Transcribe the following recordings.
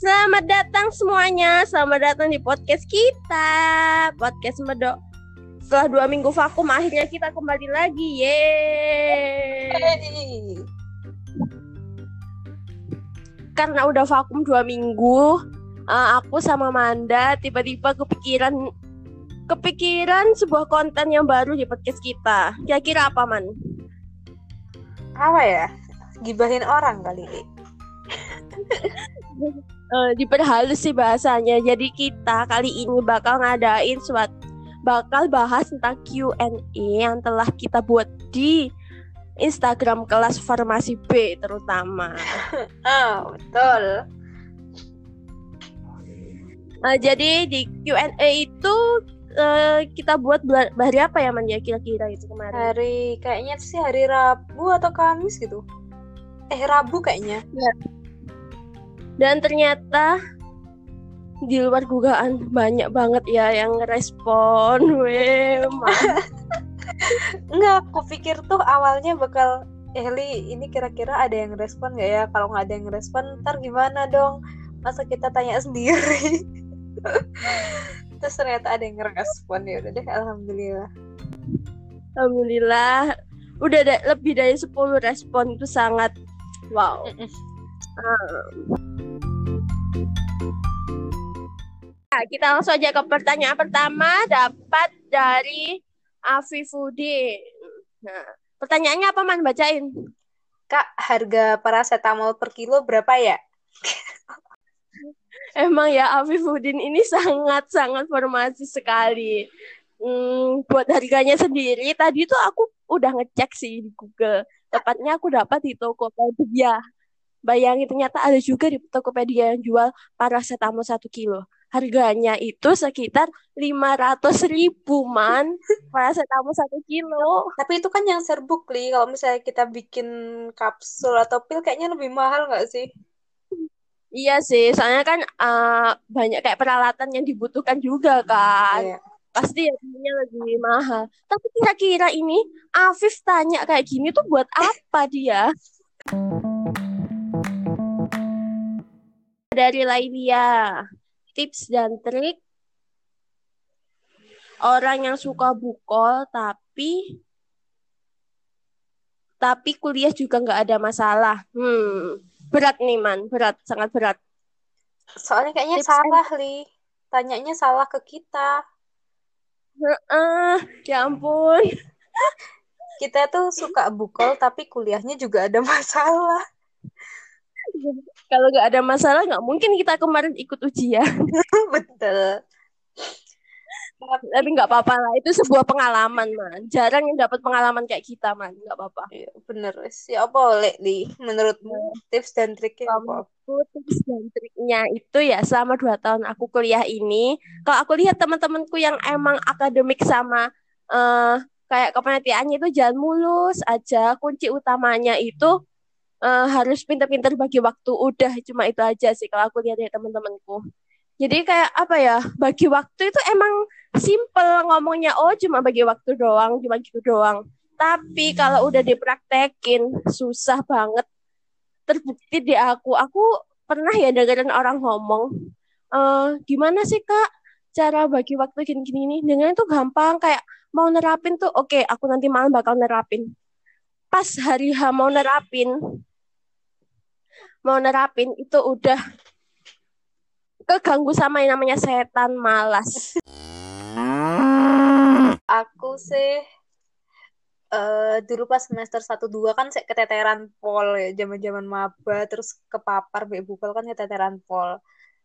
Selamat datang semuanya, selamat datang di podcast kita, podcast Medok. Setelah dua minggu vakum, akhirnya kita kembali lagi, yeay! Karena udah vakum dua minggu, uh, aku sama Manda tiba-tiba kepikiran kepikiran sebuah konten yang baru di podcast kita. Kira-kira apa, Man? Apa ya? Gibahin orang kali ini. Uh, diperhalus sih bahasanya. Jadi kita kali ini bakal ngadain suatu bakal bahas tentang Q&A yang telah kita buat di Instagram kelas farmasi B terutama. oh, betul. Uh, jadi di Q&A itu uh, kita buat hari apa ya man ya kira-kira itu kemarin? Hari kayaknya sih hari Rabu atau Kamis gitu. Eh Rabu kayaknya. Ya dan ternyata di luar dugaan banyak banget ya yang ngerespon weh Enggak, aku pikir tuh awalnya bakal Eli eh, ini kira-kira ada yang respon gak ya? Kalau nggak ada yang respon, ntar gimana dong? Masa kita tanya sendiri? Terus ternyata ada yang ngerespon ya udah deh, alhamdulillah. Alhamdulillah, udah ada lebih dari 10 respon itu sangat wow. Nah, kita langsung aja ke pertanyaan pertama dapat dari Afifudin. Nah, pertanyaannya apa man bacain? Kak, harga paracetamol per kilo berapa ya? Emang ya Afifudin ini sangat-sangat formasi sekali. Hmm, buat harganya sendiri tadi tuh aku udah ngecek sih di Google. Tepatnya aku dapat di Tokopedia. Bayangin ternyata ada juga di Tokopedia yang jual paracetamol satu kilo. Harganya itu sekitar lima ratus ribu man. Paracetamol satu kilo. Tapi itu kan yang serbuk li. Kalau misalnya kita bikin kapsul atau pil kayaknya lebih mahal nggak sih? Iya sih soalnya kan uh, banyak kayak peralatan yang dibutuhkan juga kan. iya. pasti harganya lebih mahal. Tapi kira-kira ini Afif tanya kayak gini tuh buat apa dia dari Lailia tips dan trik orang yang suka bukol tapi tapi kuliah juga nggak ada masalah. Hmm, berat nih man, berat, sangat berat. Soalnya kayaknya tips salah and... li, tanyanya salah ke kita. Uh, ya ampun. kita tuh suka bukol tapi kuliahnya juga ada masalah kalau nggak ada masalah nggak mungkin kita kemarin ikut ujian. Betul. Tapi nggak apa-apa lah itu sebuah pengalaman man. Jarang yang dapat pengalaman kayak kita man. Nggak apa-apa. Iya, bener. Sih ya boleh di menurutmu iya. tips dan triknya apa? Tips dan triknya itu ya selama dua tahun aku kuliah ini kalau aku lihat teman-temanku yang emang akademik sama uh, kayak kepanitiaannya itu jangan mulus aja kunci utamanya itu uh, harus pintar-pintar bagi waktu. Udah cuma itu aja sih kalau aku lihat dari teman-temanku. Jadi kayak apa ya bagi waktu itu emang simple ngomongnya oh cuma bagi waktu doang cuma gitu doang. Tapi kalau udah dipraktekin susah banget. Terbukti di aku. Aku pernah ya dengerin orang ngomong e, gimana sih kak cara bagi waktu gini-gini nih? Dengan itu gampang kayak mau nerapin tuh oke okay, aku nanti malam bakal nerapin. Pas hari H mau nerapin mau nerapin itu udah keganggu sama yang namanya setan malas. Aku sih uh, dulu pas semester 1 2 kan saya keteteran pol ya, zaman-zaman maba terus kepapar mbek bukal kan keteteran pol.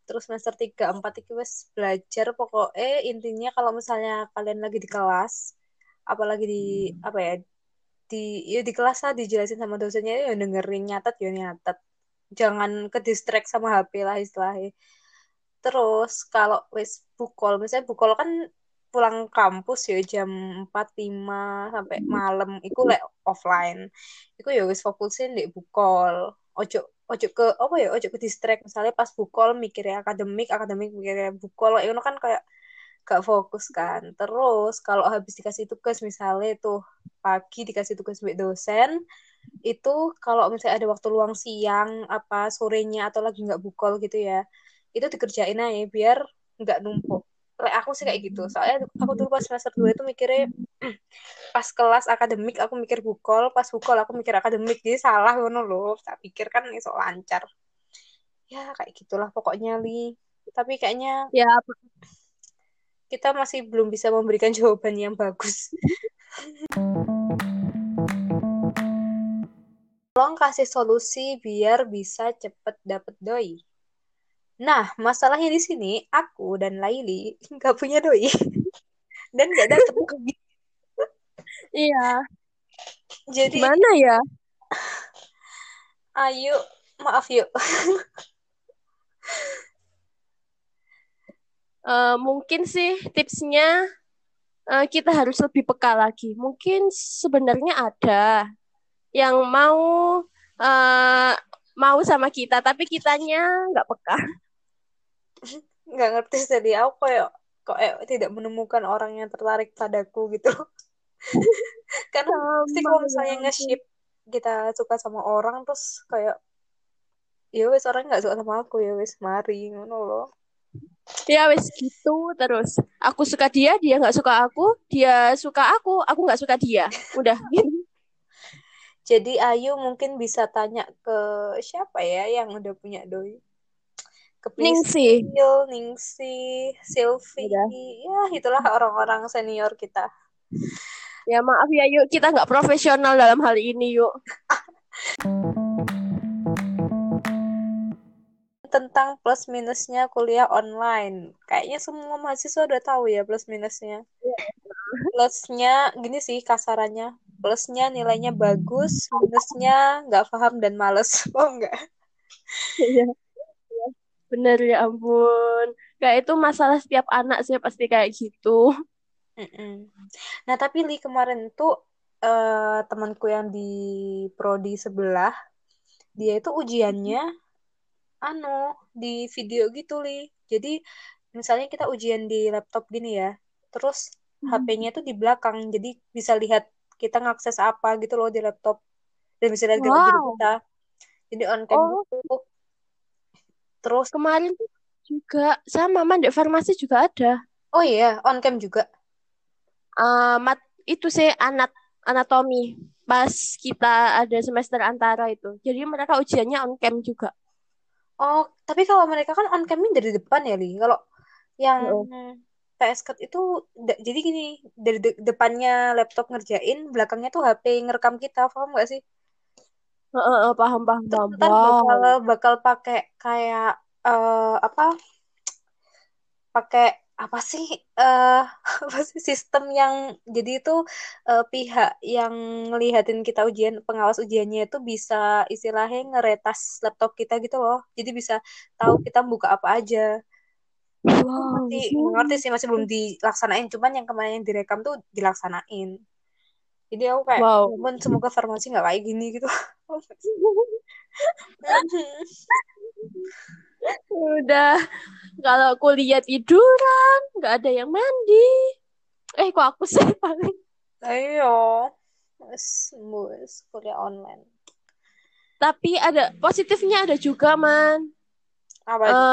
Terus semester 3 4 itu wes belajar pokoknya intinya kalau misalnya kalian lagi di kelas apalagi di apa ya di ya di kelas lah dijelasin sama dosennya ya dengerin nyatet ya nyatet jangan ke distract sama HP lah istilahnya. Terus kalau wis bukol. Misalnya bukol kan pulang kampus ya jam 4 5 sampai malam. Iku lek offline. Iku ya wis fokusin di bukol. Ojo ojo ke apa ya ojo ke distract misalnya pas bukol mikirnya akademik akademik mikirnya bukol. Itu kan kayak gak fokus kan. Terus kalau habis dikasih tugas misalnya tuh pagi dikasih tugas buat dosen itu kalau misalnya ada waktu luang siang apa sorenya atau lagi nggak bukol gitu ya itu dikerjain aja biar nggak numpuk. Lek aku sih kayak gitu. Soalnya aku dulu pas semester 2 itu mikirnya pas kelas akademik aku mikir bukol pas bukol aku mikir akademik. Jadi salah ngono loh tak pikir kan iso lancar. Ya kayak gitulah pokoknya li. Tapi kayaknya Ya, kita masih belum bisa memberikan jawaban yang bagus tolong kasih solusi biar bisa cepet dapet doi nah masalahnya di sini aku dan Laili nggak punya doi dan nggak dapet doi iya. jadi Gimana ya? ayo maaf yuk Eh, mungkin sih tipsnya eh, kita harus lebih peka lagi. Mungkin sebenarnya ada yang mau eh, mau sama kita, tapi kitanya nggak peka. nggak ngerti tadi aku kayak kok eh, tidak menemukan orang yang tertarik padaku gitu karena pasti kalau ya misalnya nge-ship kita suka sama orang terus kayak ya wes orang nggak suka sama aku ya wes mari ngono loh Ya wes gitu terus. Aku suka dia, dia nggak suka aku. Dia suka aku, aku nggak suka dia. Udah. gitu. jadi Ayu mungkin bisa tanya ke siapa ya yang udah punya doi ke Ningsi, Sylvie, Udah. ya itulah orang-orang senior kita. Ya maaf ya yuk, kita nggak profesional dalam hal ini yuk. Tentang plus minusnya kuliah online, kayaknya semua mahasiswa udah tahu ya plus minusnya. Plusnya gini sih kasarannya, plusnya nilainya bagus, minusnya nggak paham dan males. Oh enggak? Iya. Bener ya ampun. Kayak itu masalah setiap anak sih pasti kayak gitu. Mm-mm. Nah tapi Li kemarin tuh eh, temanku yang di prodi sebelah, dia itu ujiannya anu di video gitu Li. Jadi misalnya kita ujian di laptop gini ya, terus HP-nya tuh di belakang, jadi bisa lihat kita ngakses apa gitu loh di laptop dan bisa lihat Wow. kita. Jadi on cam Oh. Terus kemarin juga sama Mandek Farmasi juga ada. oh iya on cam juga. Eh, mat itu sih anak anatomi pas kita ada semester antara itu. Jadi mereka ujiannya on cam juga. Oh, tapi kalau mereka kan on cam-nya dari depan ya, Li. Kalau yang Heeh. PS Cut itu jadi gini, dari de- depannya laptop ngerjain, belakangnya tuh HP ngerekam kita, paham gak sih? Heeh, heeh, paham paham Terus paham. ntar bakal bakal pakai kayak eh, apa? Pakai apa sih? eh apa sih sistem yang jadi itu eh, pihak yang ngelihatin kita ujian, pengawas ujiannya itu bisa istilahnya ngeretas laptop kita gitu loh. Jadi bisa tahu kita buka apa aja. Aku Wow. ngerti sih masih belum dilaksanain cuman yang kemarin yang direkam tuh dilaksanain jadi aku kayak Wow. momen semoga farmasi nggak kayak gini gitu Udah kalau kuliah tiduran, nggak ada yang mandi. Eh, kok aku sih paling. ayo wes, kuliah online Tapi ada positifnya ada juga, Man. apa itu?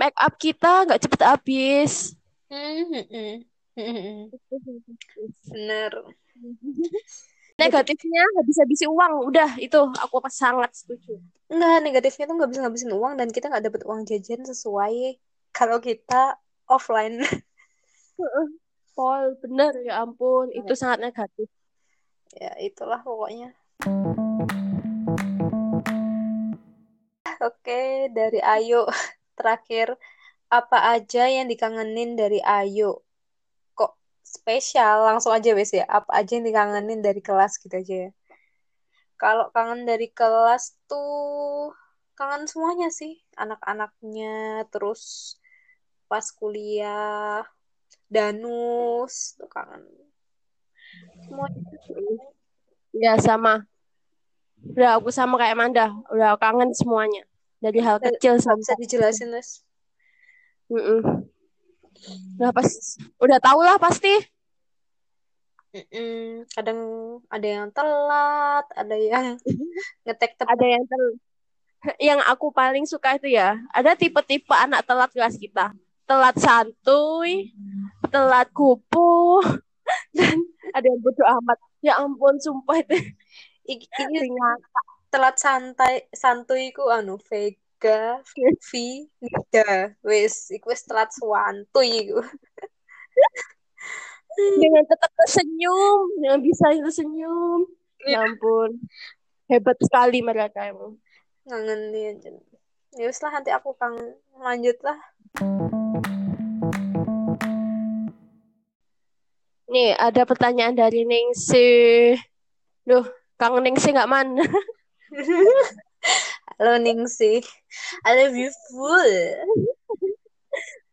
Make up kita nggak cepet habis. Hmm, hmm, hmm. Hmm, hmm, hmm. bener Negatifnya habis-habisi uang. Udah, itu aku sangat setuju. Enggak, negatifnya tuh nggak bisa ngabisin uang dan kita nggak dapet uang jajan sesuai kalau kita offline. Pol, bener ya ampun, itu sangat negatif. ya itulah pokoknya. Oke, dari Ayu terakhir apa aja yang dikangenin dari Ayu? Kok spesial? Langsung aja wes ya. Apa aja yang dikangenin dari kelas gitu aja ya. Kalau kangen dari kelas tuh kangen semuanya sih, anak-anaknya, terus pas kuliah, danus, tuh kangen. Semuanya. Ya sama. Udah aku sama kayak Manda, udah kangen semuanya. Dari hal Nggak- kecil nggak bisa sampai dijelasin, Nes. Mm-mm. Udah pas, udah tau lah pasti. Mm-mm. Kadang ada yang telat, ada yang ngetek tepat Ada yang tel yang aku paling suka itu ya, ada tipe-tipe anak telat kelas kita. Telat santuy, telat kupu, dan ada yang bodoh amat. Ya ampun, sumpah itu. Iki, telat santai santuy ku anu Vega, V, Nida. Wis, iku wis telat santuy iku. Dengan tetap tersenyum, yang bisa itu senyum. Ya ampun. Hebat sekali mereka emang. Ngangen nih. Ya wis lah nanti aku kang lanjut lah. Nih, ada pertanyaan dari Ningsi. Duh, Kang Ningsi nggak man. Halo Ningsi. I love you full.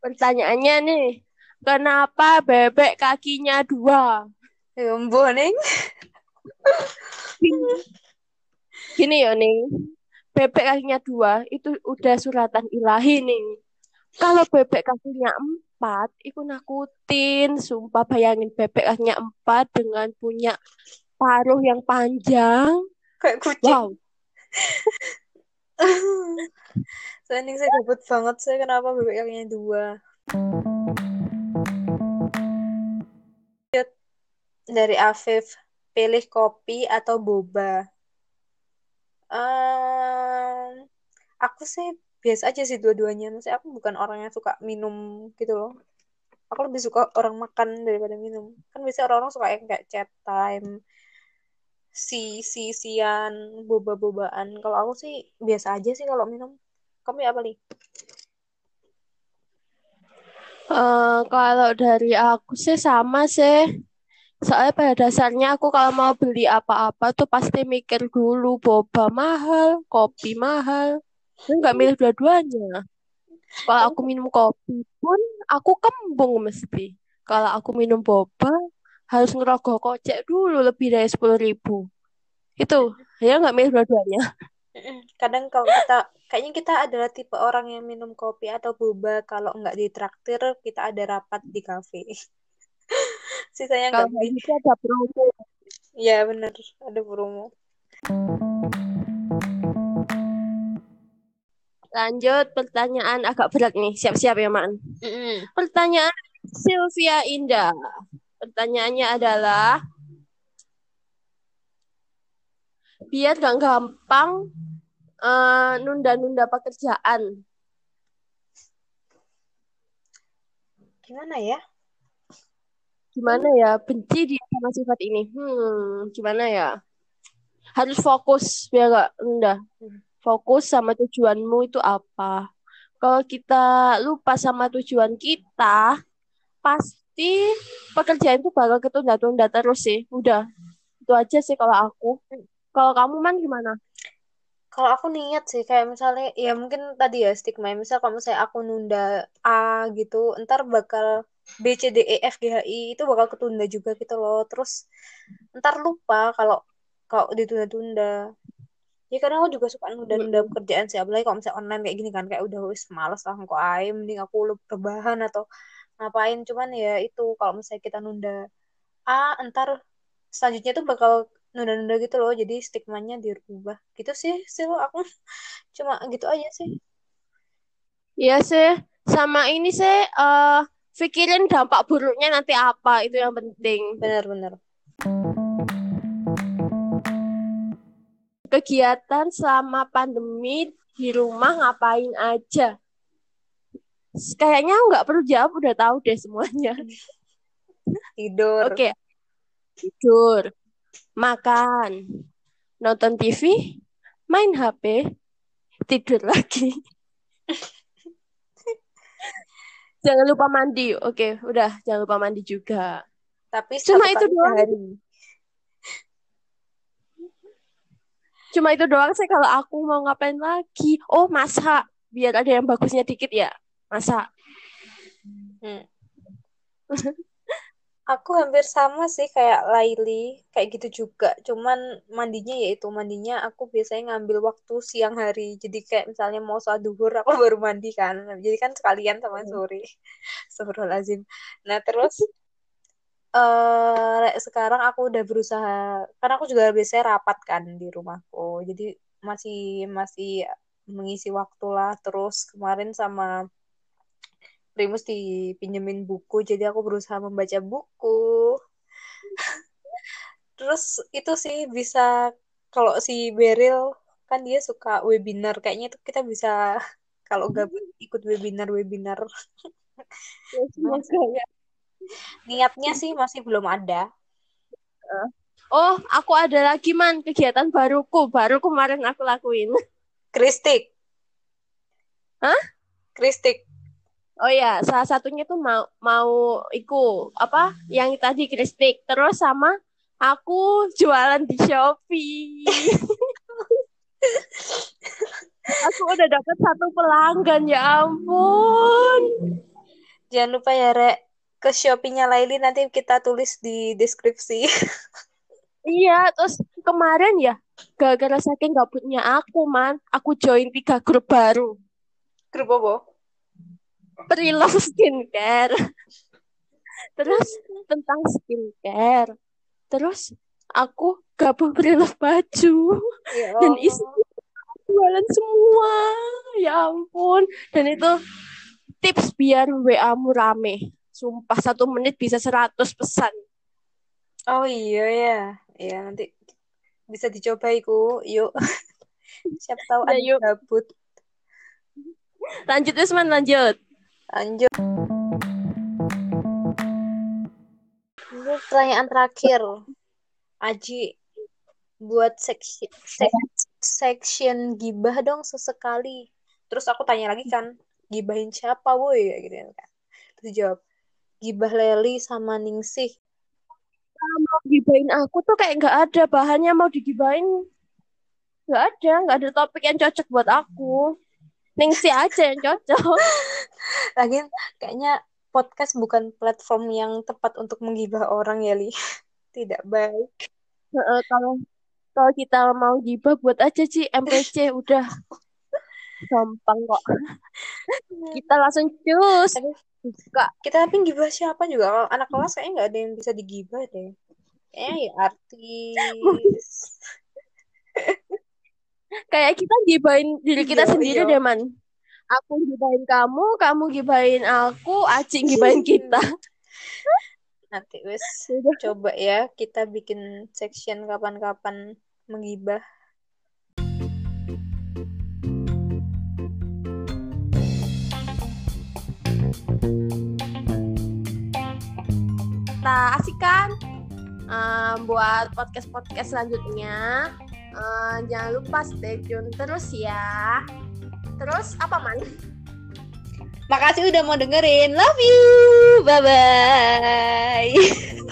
Pertanyaannya nih, kenapa bebek kakinya dua? Ya ampun, Ning. Gini ya, Ning. Bebek kakinya dua, itu udah suratan ilahi, nih. Kalau bebek kakinya empat, itu nakutin. Sumpah bayangin bebek kakinya empat dengan punya paruh yang panjang. Kayak kucing. Wow. Nih saya gabut banget saya kenapa kakinya dua? Dari Afif pilih kopi atau boba? Um, aku sih biasa aja sih dua-duanya. Maksudnya aku bukan orang yang suka minum gitu loh. Aku lebih suka orang makan daripada minum. Kan biasanya orang-orang suka yang kayak chat time si si sian boba-bobaan. Kalau aku sih biasa aja sih kalau minum. Kamu ya apa nih uh, kalau dari aku sih sama sih. Soalnya pada dasarnya aku kalau mau beli apa-apa tuh pasti mikir dulu boba mahal kopi mahal. Nggak milih dua-duanya. Kalau aku minum kopi pun aku kembung mesti. Kalau aku minum boba harus ngerogoh kocek dulu lebih dari sepuluh ribu. Itu, ya nggak milih dua-duanya. Kadang kalau kita, kayaknya kita adalah tipe orang yang minum kopi atau boba, kalau nggak ditraktir, kita ada rapat di kafe. Sisanya nggak gitu ada promo. Ya benar, ada promo. Lanjut pertanyaan agak berat nih, siap-siap ya Man. Mm -mm. Pertanyaan Sylvia Indah. Pertanyaannya adalah biar gak gampang uh, nunda-nunda pekerjaan. Gimana ya? Gimana ya? Benci dia sama sifat ini. Hmm, gimana ya? Harus fokus biar gak nunda. Fokus sama tujuanmu itu apa? Kalau kita lupa sama tujuan kita, pas pasti pekerjaan itu bakal ketunda-tunda terus sih. Udah, itu aja sih kalau aku. Kalau kamu man gimana? Kalau aku niat sih kayak misalnya ya mungkin tadi ya stigma misal kalau misalnya aku nunda A gitu, ntar bakal B C D E F G H I itu bakal ketunda juga gitu loh. Terus ntar lupa kalau kalau ditunda-tunda. Ya kadang aku juga suka nunda-nunda pekerjaan sih, apalagi kalau misalnya online kayak gini kan kayak udah wis males lah kok ayo mending aku rebahan atau ngapain cuman ya itu kalau misalnya kita nunda ah entar selanjutnya tuh bakal nunda-nunda gitu loh jadi stigmanya dirubah. Gitu sih sih lo aku cuma gitu aja sih. Iya sih sama ini sih uh, pikirin dampak buruknya nanti apa itu yang penting. Benar-benar kegiatan selama pandemi di rumah ngapain aja Kayaknya nggak perlu jawab, udah tahu deh semuanya. Tidur. Oke. Okay. Tidur. Makan. Nonton TV. Main HP. Tidur lagi. jangan lupa mandi. Oke, okay, udah. Jangan lupa mandi juga. Tapi cuma itu doang. Hari. Cuma itu doang sih kalau aku mau ngapain lagi. Oh, masak. Biar ada yang bagusnya dikit ya masa? Hmm. aku hampir sama sih kayak Laili kayak gitu juga. Cuman mandinya yaitu mandinya aku biasanya ngambil waktu siang hari. Jadi kayak misalnya mau sholat duhur aku baru mandi kan. Jadi kan sekalian sama hmm. sore. Astagfirullahaladzim. Nah terus uh, sekarang aku udah berusaha. Karena aku juga biasanya rapat kan di rumahku. Jadi masih masih mengisi waktu lah. Terus kemarin sama Primus dipinjemin buku jadi aku berusaha membaca buku. Terus itu sih bisa kalau si Beril kan dia suka webinar. Kayaknya itu kita bisa kalau gabut ikut webinar webinar. Ya, ya. niatnya sih masih belum ada. Oh, aku ada lagi man. Kegiatan baruku, baru kemarin aku lakuin. Kristik. Hah? Kristik Oh ya, salah satunya tuh mau mau iku apa yang tadi kristik, terus sama aku jualan di Shopee. aku udah dapet satu pelanggan ya ampun. jangan lupa ya Rek ke Shopee-nya Laili nanti kita tulis di deskripsi Iya, terus kemarin ya gara-gara saking gabutnya aku man, aku join tiga grup baru. grup apa? Pre-love skincare. Terus tentang skincare. Terus aku gabung pre-love baju. Ya Dan isi jualan semua. Ya ampun. Dan itu tips biar WA-mu rame. Sumpah satu menit bisa 100 pesan. Oh iya ya. Ya nanti bisa dicoba iku. Yuk. Siapa tahu ada yuk. gabut. Lanjut Usman, lanjut. Lanjut. Ini pertanyaan terakhir. Aji buat seksi, sek- section gibah dong sesekali. Terus aku tanya lagi kan, gibahin siapa woi gitu kan. Terus jawab, gibah Leli sama Ningsih. mau gibahin aku tuh kayak nggak ada bahannya mau digibahin nggak ada nggak ada topik yang cocok buat aku Ningsi aja yang cocok. Lagian kayaknya podcast bukan platform yang tepat untuk menggibah orang ya, Li. Tidak baik. Kalau kalau kita mau gibah buat aja sih MPC udah. Gampang kok. Kita langsung cus. Buka kita tapi gibah siapa juga? Kalau anak kelas kayaknya nggak ada yang bisa digibah deh. Kayaknya ya artis kayak kita gibahin diri kita Iya, sendiri iya. deh man. Aku gibahin kamu kamu gibahin aku Aci gibahin kita. Nanti wes. Coba ya kita bikin section kapan-kapan menggibah. Kita asikkan eh, buat podcast-podcast selanjutnya. Eh, jangan lupa stay tune terus ya. Terus apa man? makasih udah mau dengerin love you bye bye